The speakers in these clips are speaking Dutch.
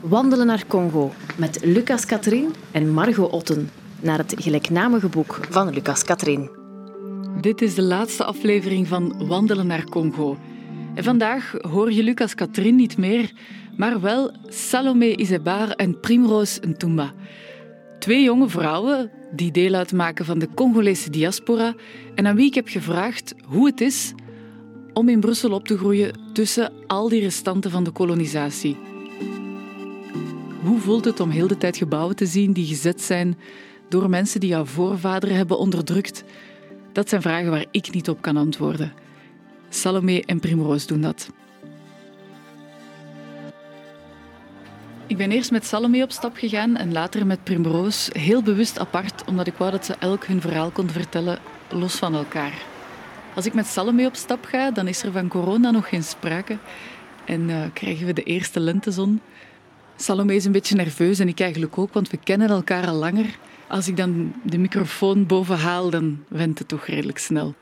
Wandelen naar Congo met Lucas Katrien en Margot Otten. Naar het gelijknamige boek van Lucas Katrien. Dit is de laatste aflevering van Wandelen naar Congo. En vandaag hoor je Lucas Katrien niet meer, maar wel Salome Isebar en Primrose Ntumba. Twee jonge vrouwen die deel uitmaken van de Congolese diaspora en aan wie ik heb gevraagd hoe het is om in Brussel op te groeien tussen al die restanten van de kolonisatie. Hoe voelt het om heel de tijd gebouwen te zien die gezet zijn door mensen die jouw voorvaderen hebben onderdrukt? Dat zijn vragen waar ik niet op kan antwoorden. Salome en Primroos doen dat. Ik ben eerst met Salome op stap gegaan en later met Primroos, heel bewust apart, omdat ik wou dat ze elk hun verhaal konden vertellen, los van elkaar. Als ik met Salome op stap ga, dan is er van corona nog geen sprake en uh, krijgen we de eerste lentezon. Salome is een beetje nerveus en ik eigenlijk ook, want we kennen elkaar al langer. Als ik dan de microfoon boven haal, dan went het toch redelijk snel.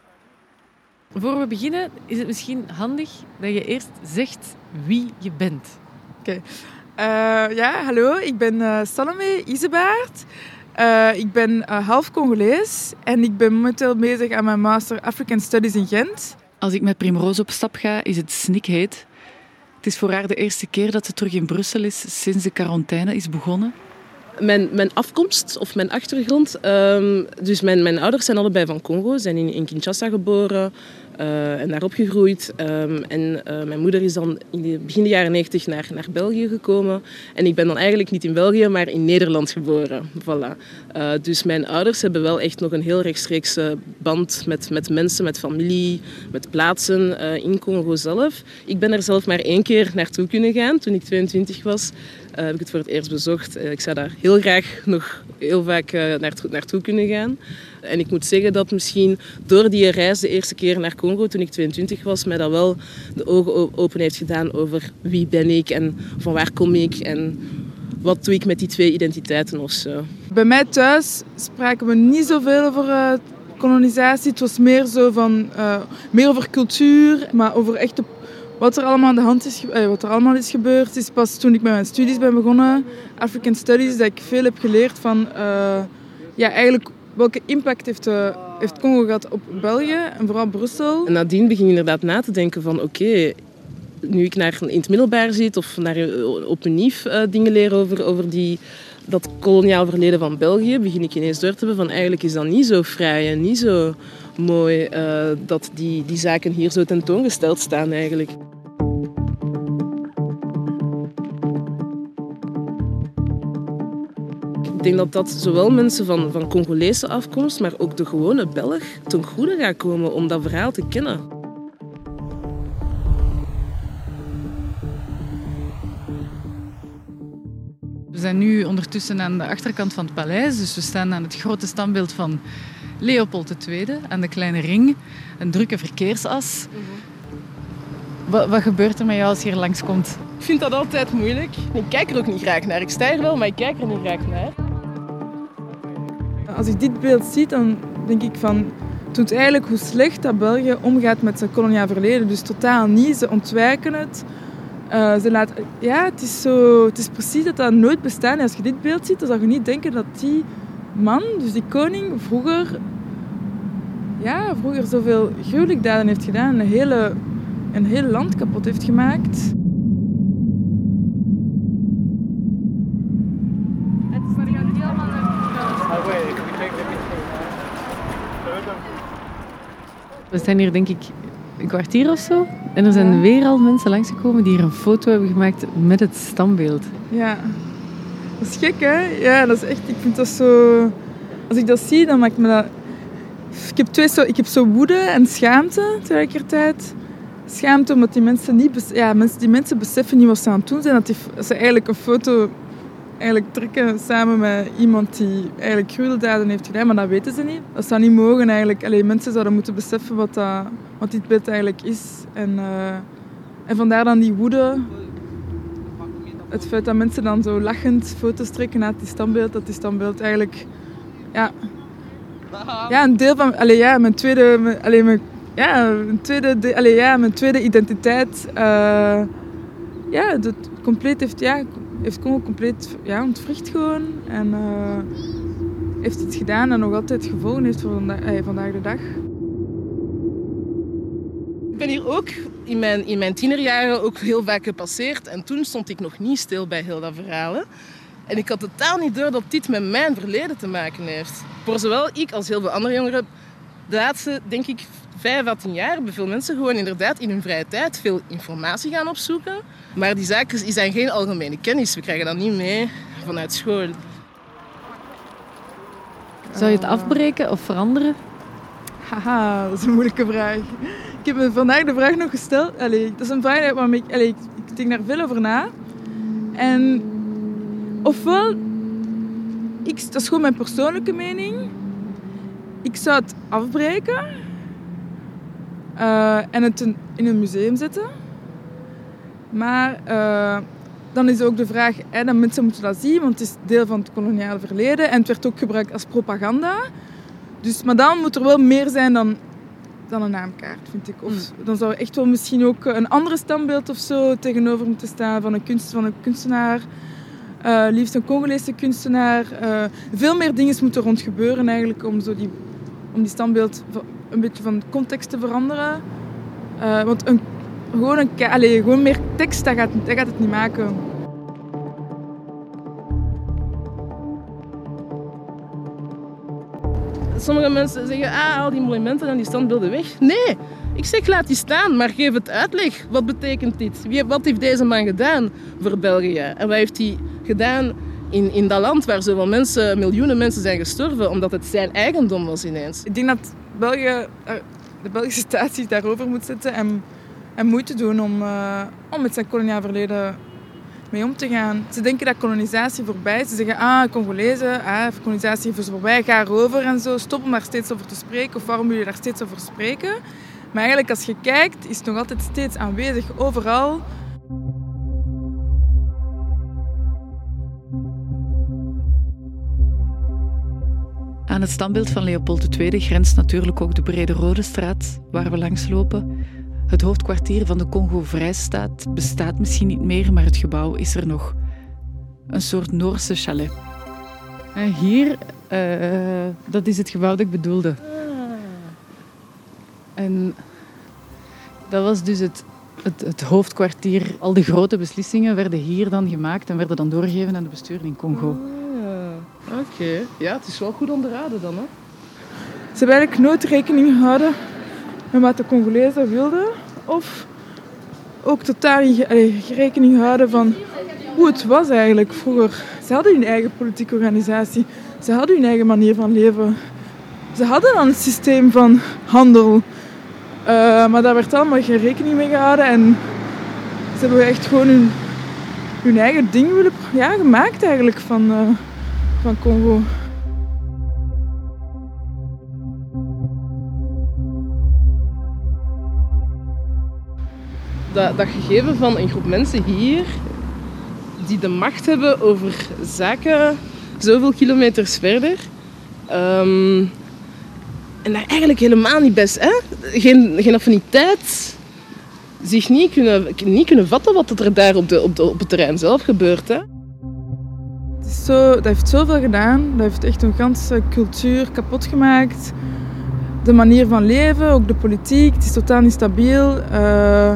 Voor we beginnen is het misschien handig dat je eerst zegt wie je bent. Oké. Okay. Uh, ja, hallo. Ik ben uh, Salome Isebaard. Uh, ik ben half Congolees en ik ben momenteel bezig aan mijn Master African Studies in Gent. Als ik met Primrose op stap ga, is het snikheet. Is voor haar de eerste keer dat ze terug in Brussel is sinds de quarantaine is begonnen. Mijn, mijn afkomst of mijn achtergrond. Um, dus mijn, mijn ouders zijn allebei van Congo, zijn in Kinshasa geboren uh, en daar opgegroeid. Um, en uh, mijn moeder is dan in de begin de jaren 90 naar, naar België gekomen. En ik ben dan eigenlijk niet in België, maar in Nederland geboren. Voilà. Uh, dus mijn ouders hebben wel echt nog een heel rechtstreekse band met, met mensen, met familie, met plaatsen in Congo zelf. Ik ben er zelf maar één keer naartoe kunnen gaan toen ik 22 was. Uh, heb ik het voor het eerst bezocht. Uh, ik zou daar heel graag nog heel vaak uh, naartoe, naartoe kunnen gaan. En ik moet zeggen dat misschien door die reis de eerste keer naar Congo, toen ik 22 was, mij dat wel de ogen open heeft gedaan over wie ben ik en van waar kom ik en wat doe ik met die twee identiteiten of zo. Bij mij thuis spraken we niet zoveel over kolonisatie. Het was meer zo van, meer over cultuur, maar over echte wat er allemaal aan de hand is, wat er allemaal is gebeurd, is pas toen ik met mijn studies ben begonnen, African Studies, dat ik veel heb geleerd van uh, ja, eigenlijk welke impact heeft, uh, heeft Congo gehad op België en vooral Brussel. En nadien begin je inderdaad na te denken van oké, nu ik naar, in het middelbaar zit of naar, op een uh, dingen leer over, over die, dat koloniaal verleden van België, begin ik ineens door te hebben van eigenlijk is dat niet zo vrij en niet zo mooi uh, dat die, die zaken hier zo tentoongesteld staan eigenlijk. Ik denk dat dat zowel mensen van, van Congolese afkomst, maar ook de gewone Belg ten goede gaat komen om dat verhaal te kennen. We zijn nu ondertussen aan de achterkant van het paleis, dus we staan aan het grote standbeeld van Leopold II aan de Kleine Ring. Een drukke verkeersas. Mm -hmm. wat, wat, gebeurt er met jou als je hier langskomt? Ik vind dat altijd moeilijk. Ik kijk er ook niet graag naar. Ik sta er wel, maar ik kijk er niet graag naar. Als ik dit beeld zie, dan denk ik van... Het doet eigenlijk hoe slecht dat België omgaat met zijn koloniaal verleden. Dus totaal niet. Ze ontwijken het. Uh, ze laten, ja, het is, zo, het is precies dat dat nooit bestaan. En als je dit beeld ziet, dan zou je niet denken dat die man, dus die koning, vroeger, ja, vroeger zoveel gruwelijkdaden heeft gedaan. Een, hele, een heel land kapot heeft gemaakt. We zijn hier denk ik een kwartier of zo. En er zijn ja. weer al mensen langsgekomen die hier een foto hebben gemaakt met het standbeeld. Ja, dat is gek hè? Ja, dat is echt, ik vind dat zo... Als ik dat zie, dan maakt me dat... Ik heb, twee zo, ik heb zo woede en schaamte tegelijkertijd. Schaamte omdat die mensen niet... Ja, mensen, die mensen beseffen niet wat ze aan het doen zijn. Dat, die, ze eigenlijk een foto eigenlijk trekken samen met iemand die eigenlijk gruweldaden heeft gedaan, maar dat weten ze niet. Dat zou niet mogen eigenlijk. Allee, mensen zouden moeten beseffen wat, dat, wat dit beeld eigenlijk is. En, uh, en vandaar dan die woede. Het feit dat mensen dan zo lachend foto's trekken uit die standbeeld, dat die standbeeld eigenlijk... Ja, ja een deel van... Allee, ja, mijn tweede... Mijn, allee, mijn, ja, mijn tweede, allee, ja, mijn tweede identiteit... Uh, ja, dat compleet heeft... Ja, heeft Congo compleet ja, ontwricht gewoon. En uh, heeft iets gedaan dat nog altijd gevolgen heeft voor eh, vandaag de dag. Ik ben hier ook in mijn, in mijn tienerjaren ook heel vaak gepasseerd. En toen stond ik nog niet stil bij heel dat verhalen. En ik had totaal niet door dat dit met mijn verleden te maken heeft. Voor zowel ik als heel veel andere jongeren, de laatste, denk ik, vijf à tien jaar hebben veel mensen gewoon inderdaad in hun vrije tijd veel informatie gaan opzoeken. Maar die zaken zijn geen algemene kennis. We krijgen dat niet mee vanuit school. Zou je het afbreken of veranderen? Haha, dat is een moeilijke vraag. Ik heb me vandaag de vraag nog gesteld. Allee, dat is een vraag waar ik, allee, ik denk daar veel over na. En ofwel, ik, dat is gewoon mijn persoonlijke mening. Ik zou het afbreken uh, en het in een museum zetten. Maar uh, dan is ook de vraag, hè, dat mensen moeten dat zien, want het is deel van het koloniale verleden en het werd ook gebruikt als propaganda. Dus, maar dan moet er wel meer zijn dan, dan een naamkaart, vind ik. Of hmm. dan zou echt wel misschien ook een andere standbeeld of zo tegenover moeten staan van een, kunst, van een kunstenaar. Uh, liefst een Congolese kunstenaar. Uh, veel meer dingen moeten rond gebeuren eigenlijk om, zo die, om die standbeeld een beetje van context te veranderen. Uh, want een, gewoon, een, allez, gewoon meer tekst, dat gaat, dat gaat het niet maken. Sommige mensen zeggen, ah, al die monumenten en die standbeelden weg. Nee, ik zeg laat die staan, maar geef het uitleg. Wat betekent dit? Wat heeft deze man gedaan voor België? En wat heeft hij gedaan in, in dat land waar zoveel mensen, miljoenen mensen zijn gestorven, omdat het zijn eigendom was ineens? Ik denk dat België, eh, de Belgische staat zich daarover moet zetten en, en moeite doen om, uh, om met zijn koloniaal verleden mee om te gaan. Ze denken dat kolonisatie voorbij is. Ze zeggen, ah, Congolezen, ah, kolonisatie is voorbij, ga erover en zo. Stop om daar steeds over te spreken of waarom jullie daar steeds over spreken. Maar eigenlijk als je kijkt, is het nog altijd steeds aanwezig overal. Aan het standbeeld van Leopold II grenst natuurlijk ook de Brede Rode Straat, waar we langs lopen. Het hoofdkwartier van de Congo-Vrijstaat bestaat misschien niet meer, maar het gebouw is er nog. Een soort Noorse chalet. En hier, uh, dat is het gebouw dat ik bedoelde. En dat was dus het, het, het, hoofdkwartier. Al die grote beslissingen werden hier dan gemaakt en werden dan doorgegeven aan de bestuur in Congo. Oké, ja, het is wel goed onderraden dan, hè? Ze hebben eigenlijk nooit rekening gehouden met wat de Congolezen wilden. Of ook totaal rekening houden van hoe het was eigenlijk vroeger. Ze hadden hun eigen politieke organisatie. Ze hadden hun eigen manier van leven. Ze hadden een systeem van handel. Uh, maar daar werd allemaal geen rekening mee gehouden. En ze hebben echt gewoon hun, hun eigen ding willen, ja, gemaakt eigenlijk van... Uh, van Congo. Dat, dat gegeven van een groep mensen hier die de macht hebben over zaken zoveel kilometers verder. Um, en daar eigenlijk helemaal niet best, hè? Geen, geen affiniteit, zich niet kunnen, niet kunnen vatten wat er daar op, de, op, de, op het terrein zelf gebeurt. Hè? zo, dat heeft zoveel gedaan. Dat heeft echt een ganse cultuur kapot gemaakt. De manier van leven, ook de politiek, het is totaal niet stabiel. Uh,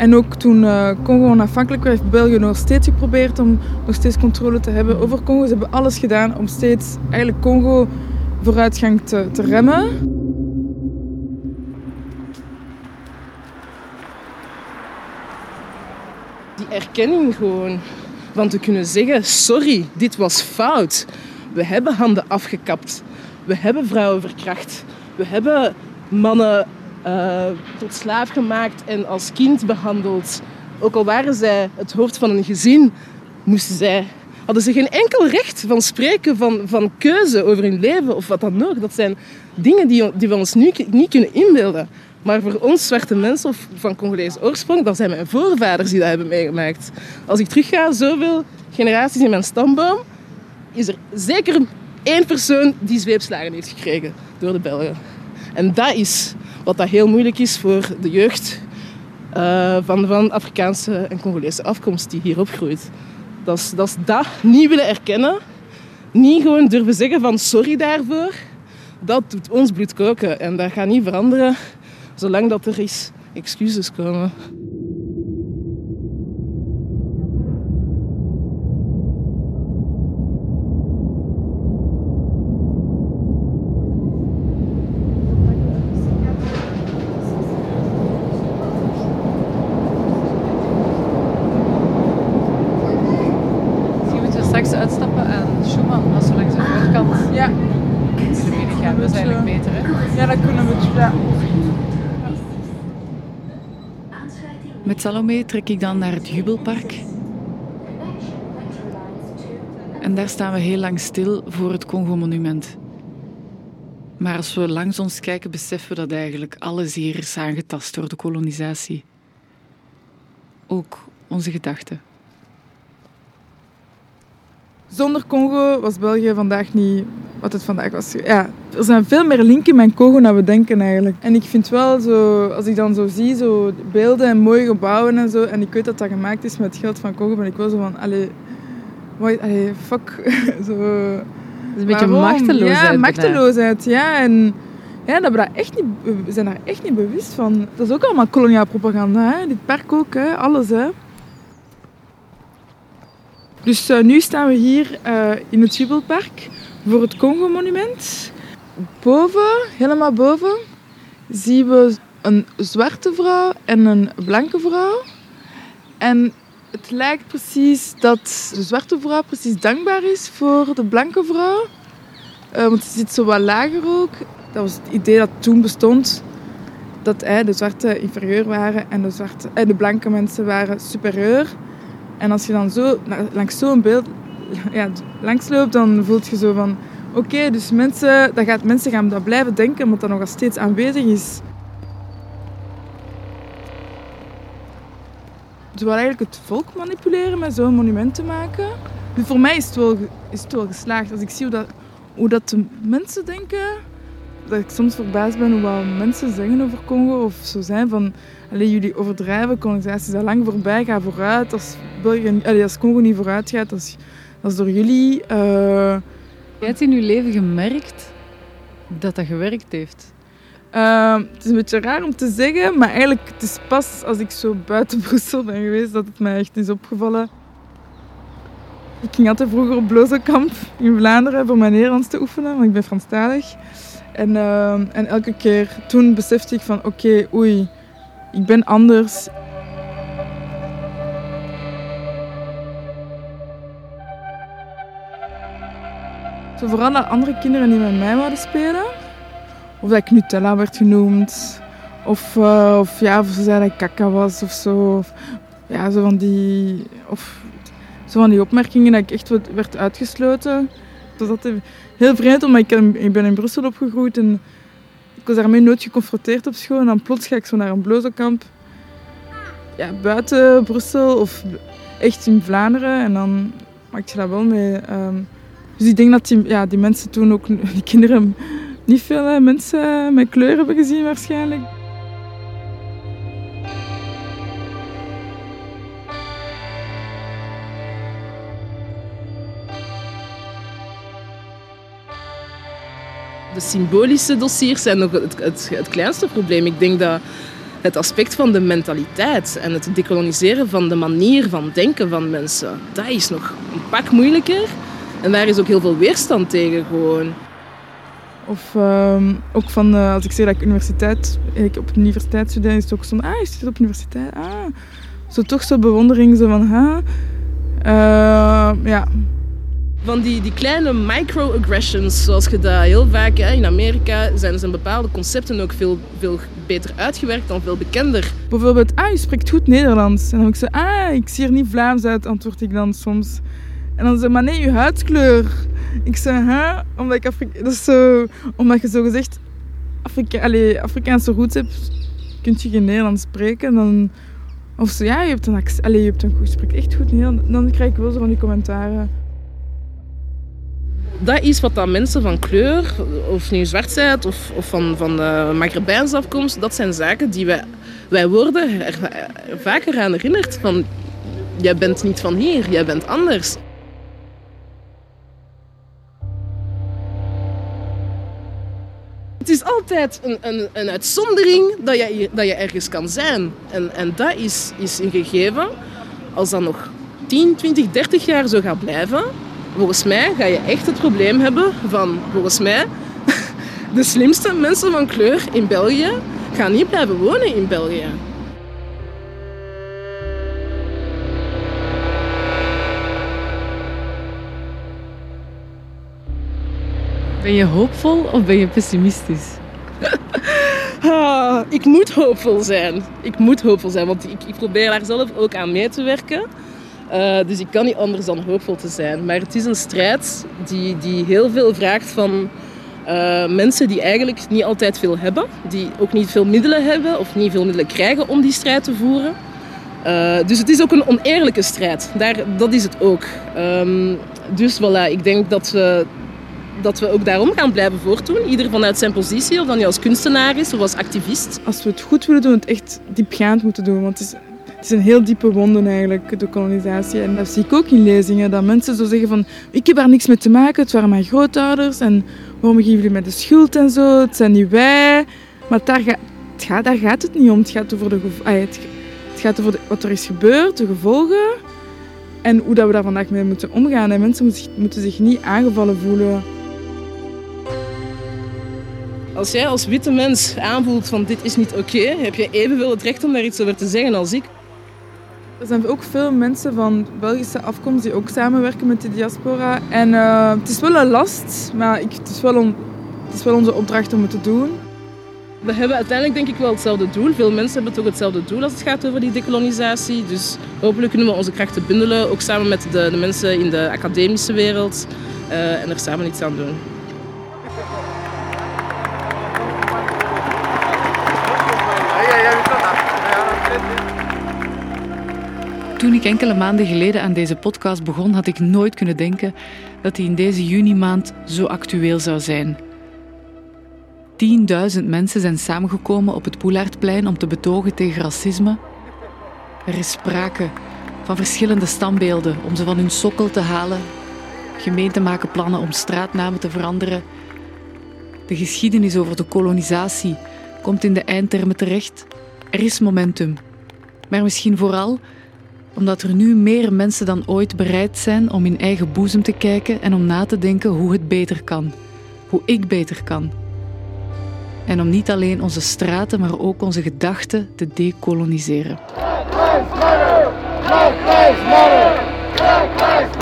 en ook toen uh, Congo onafhankelijk werd, heeft België nog steeds geprobeerd om nog steeds controle te hebben over Congo. Ze hebben alles gedaan om steeds eigenlijk Congo vooruitgang te, te remmen. Die erkenning gewoon van te kunnen zeggen: sorry, dit was fout. We hebben handen afgekapt. We hebben vrouwen verkracht. We hebben mannen uh, tot slaaf gemaakt en als kind behandeld. Ook al waren zij het hoofd van een gezin, moesten zij, hadden ze geen enkel recht van spreken, van, van keuze over hun leven of wat dan ook. Dat zijn dingen die, die we ons nu niet kunnen inbeelden. Maar voor ons zwarte mensen of van Congolese oorsprong, dat zijn mijn voorvaders die dat hebben meegemaakt. Als ik terugga, zoveel generaties in mijn stamboom, is er zeker één persoon die zweepslagen heeft gekregen door de Belgen. En dat is wat dat heel moeilijk is voor de jeugd uh, van, van Afrikaanse en Congolese afkomst die hier opgroeit. Dat is, dat dat niet willen erkennen. Niet gewoon durven zeggen van sorry daarvoor. Dat doet ons bloed koken. En dat gaat niet veranderen zolang dat er is excuses komen. Misschien moeten we straks uitstappen aan Schumann, als we langs de voorkant Ja, willen gaan. Dat is eigenlijk beter, hè? ja dat kunnen we. Ja. Met Salome trek ik dan naar het Jubelpark. En daar staan we heel lang stil voor het Congo-monument. Maar als we langs ons kijken, beseffen we dat eigenlijk alles hier is aangetast door de kolonisatie. Ook onze gedachten. Zonder Congo was België vandaag niet wat het vandaag was. Ja, er zijn veel meer linken met Congo dan we denken eigenlijk. En ik vind wel zo, als ik dan zo zie, zo beelden en mooie gebouwen en zo, en ik weet dat dat gemaakt is met geld van Congo, ben ik wel zo van, allee, why, allee fuck. zo, Het is een beetje waarom? machteloosheid. Ja, machteloosheid, ja. En ja, dat we, dat echt niet, we zijn daar echt niet bewust van. Dat is ook allemaal koloniaal propaganda, hè. Dit park ook, hè. Alles, hè. Dus eh, nu staan we hier eh, in het Jubelpark voor het Congo-monument. Boven, helemaal boven, zien we een zwarte vrouw en een blanke vrouw. En het lijkt precies dat de zwarte vrouw precies dankbaar is voor de blanke vrouw. Eh, want ze zit zo wat lager ook. Dat was het idee dat toen bestond. Dat de zwarte inferieur waren en de, zwarte, eh, de blanke mensen waren superieur. En als je dan zo langs zo'n beeld ja, langs loopt, dan voelt je zo van... Oké, dus mensen, dat gaat, mensen gaan dat blijven denken, omdat dat nog steeds aanwezig is. Ze willen eigenlijk het volk manipuleren met zo'n monument te maken. Voor mij is het wel, is het wel geslaagd. Als ik zie hoe dat, hoe dat de mensen denken, dat ik soms verbaasd ben hoe wat mensen zeggen over Congo of zo zijn van... Allee, jullie overdrijven, kolonisatie is al lang voorbij, ga vooruit. Als, België, allee, als Congo niet vooruit gaat, dat is, dat is door jullie. eh, Jij hebt in je leven gemerkt dat dat gewerkt heeft. eh, het is een beetje raar om te zeggen, maar eigenlijk het is pas als ik zo buiten Brussel ben geweest dat het mij echt is opgevallen. Ik ging altijd vroeger op Blozenkamp in Vlaanderen voor mijn Nederlands te oefenen, want ik ben Franstalig. En, eh, en elke keer toen besefte ik van oké, oei, ik ben anders. Zo vooral naar andere kinderen die met mij wilden spelen. Of dat ik Nutella werd genoemd. Of, eh, of ja, of ze zeiden dat ik kaka was of zo. Of, ja, zo van die... Of zo van die opmerkingen dat ik echt werd uitgesloten. Was altijd heel vreemd, omdat ik, in- ik ben in Brussel opgegroeid en ik was daarmee nooit geconfronteerd op school. En dan plots ga ik zo naar een blozenkamp. Ja, buiten Brussel of echt in Vlaanderen. En dan maak je dat wel mee. ehm. dus ik denk dat die, ja, die mensen toen ook, die kinderen, niet veel eh, mensen met kleur hebben gezien waarschijnlijk. De symbolische dossiers zijn nog het, het, kleinste probleem. Ik denk dat het aspect van de mentaliteit en het decoloniseren van de manier van denken van mensen, dat is nog een pak moeilijker. En daar is ook heel veel weerstand tegen gewoon. Of ehm, ook van, eh, als ik zeg dat ik universiteit, ik op een universiteit studeer, is het ook van, ah, je zit op universiteit, ah. Zo toch zo bewondering, zo van, ha. Eh, ja, Van die, die kleine microaggressions, zoals je dat heel vaak hè, in Amerika, zijn, zijn bepaalde concepten ook veel, veel beter uitgewerkt dan veel bekender. bijvoorbeeld, ah, je spreekt goed Nederlands. En dan heb ik zo, ah, ik zie er niet Vlaams uit, antwoord ik dan soms. En dan zeg maar nee, je huidskleur. Ik zeg, huh? Omdat, ik Afri dat is zo, omdat je zo gezegd Afrika Afrikaanse roots hebt, kun je geen Nederlands spreken. Dan, of zo, ja, je hebt een accent, allee, je, hebt een, je spreekt echt goed Nederlands. Dan krijg ik wel zo van die commentaren. Dat is wat dat mensen van kleur, of nu zwart of, of van, van afkomst, dat zijn zaken die wij, wij worden er vaker aan herinnerd. Van, jij bent niet van hier, jij bent anders. Het is altijd een, een, een uitzondering dat je, dat je ergens kan zijn. En, en dat is, is een gegeven. Als dat nog 10, 20, 30 jaar zo gaat blijven, volgens mij ga je echt het probleem hebben van, volgens mij, de slimste mensen van kleur in België gaan niet blijven wonen in België. Ben je hoopvol of ben je pessimistisch? Ah, ik moet hoopvol zijn. Ik moet hoopvol zijn, want ik, ik probeer daar zelf ook aan mee te werken. Uh, dus ik kan niet anders dan hoopvol te zijn. Maar het is een strijd die, die heel veel vraagt van uh, mensen die eigenlijk niet altijd veel hebben. Die ook niet veel middelen hebben of niet veel middelen krijgen om die strijd te voeren. Uh, dus het is ook een oneerlijke strijd. Daar, dat is het ook. Um, dus voilà, ik denk dat we dat we ook daarom gaan blijven voortdoen. Ieder vanuit zijn positie, of dan je als kunstenaar is of als activist. Als we het goed willen doen, het echt diepgaand moeten doen. Want het is, het een heel diepe wonde eigenlijk, de kolonisatie. En dat zie ik ook in lezingen, dat mensen zo zeggen van ik heb daar niks mee te maken, het waren mijn grootouders en waarom geven jullie mij de schuld en zo, het zijn niet wij. Maar daar, gaat, het gaat, het niet om, het gaat over, de, het, gaat wat er is gebeurd, de gevolgen en hoe dat we daar vandaag mee moeten omgaan. En mensen moeten zich, moeten zich niet aangevallen voelen. Als jij als witte mens aanvoelt van dit is niet oké, heb je evenveel het recht om daar iets over te zeggen als ik. Er zijn ook veel mensen van Belgische afkomst die ook samenwerken met de diaspora. En uh, het is wel een last, maar ik, het, is wel het is wel onze opdracht om het te doen. We hebben uiteindelijk denk ik wel hetzelfde doel. Veel mensen hebben toch hetzelfde doel als het gaat over die dekolonisatie. Dus hopelijk kunnen we onze krachten bundelen, ook samen met de, de mensen in de academische wereld. Uh, en er samen iets aan doen. Toen ik enkele maanden geleden aan deze podcast begon, had ik nooit kunnen denken dat die in deze juni-maand zo actueel zou zijn. 10.000 mensen zijn samengekomen op het Poelaardplein om te betogen tegen racisme. Er is sprake van verschillende standbeelden om ze van hun sokkel te halen. Gemeenten maken plannen om straatnamen te veranderen. De geschiedenis over de kolonisatie komt in de eindtermen terecht. Er is momentum. Maar misschien vooral omdat er nu meer mensen dan ooit bereid zijn om in eigen boezem te kijken en om na te denken hoe het beter kan. Hoe ik beter kan. En om niet alleen onze straten, maar ook onze gedachten te decoloniseren. Lives matter! Lives matter! Lives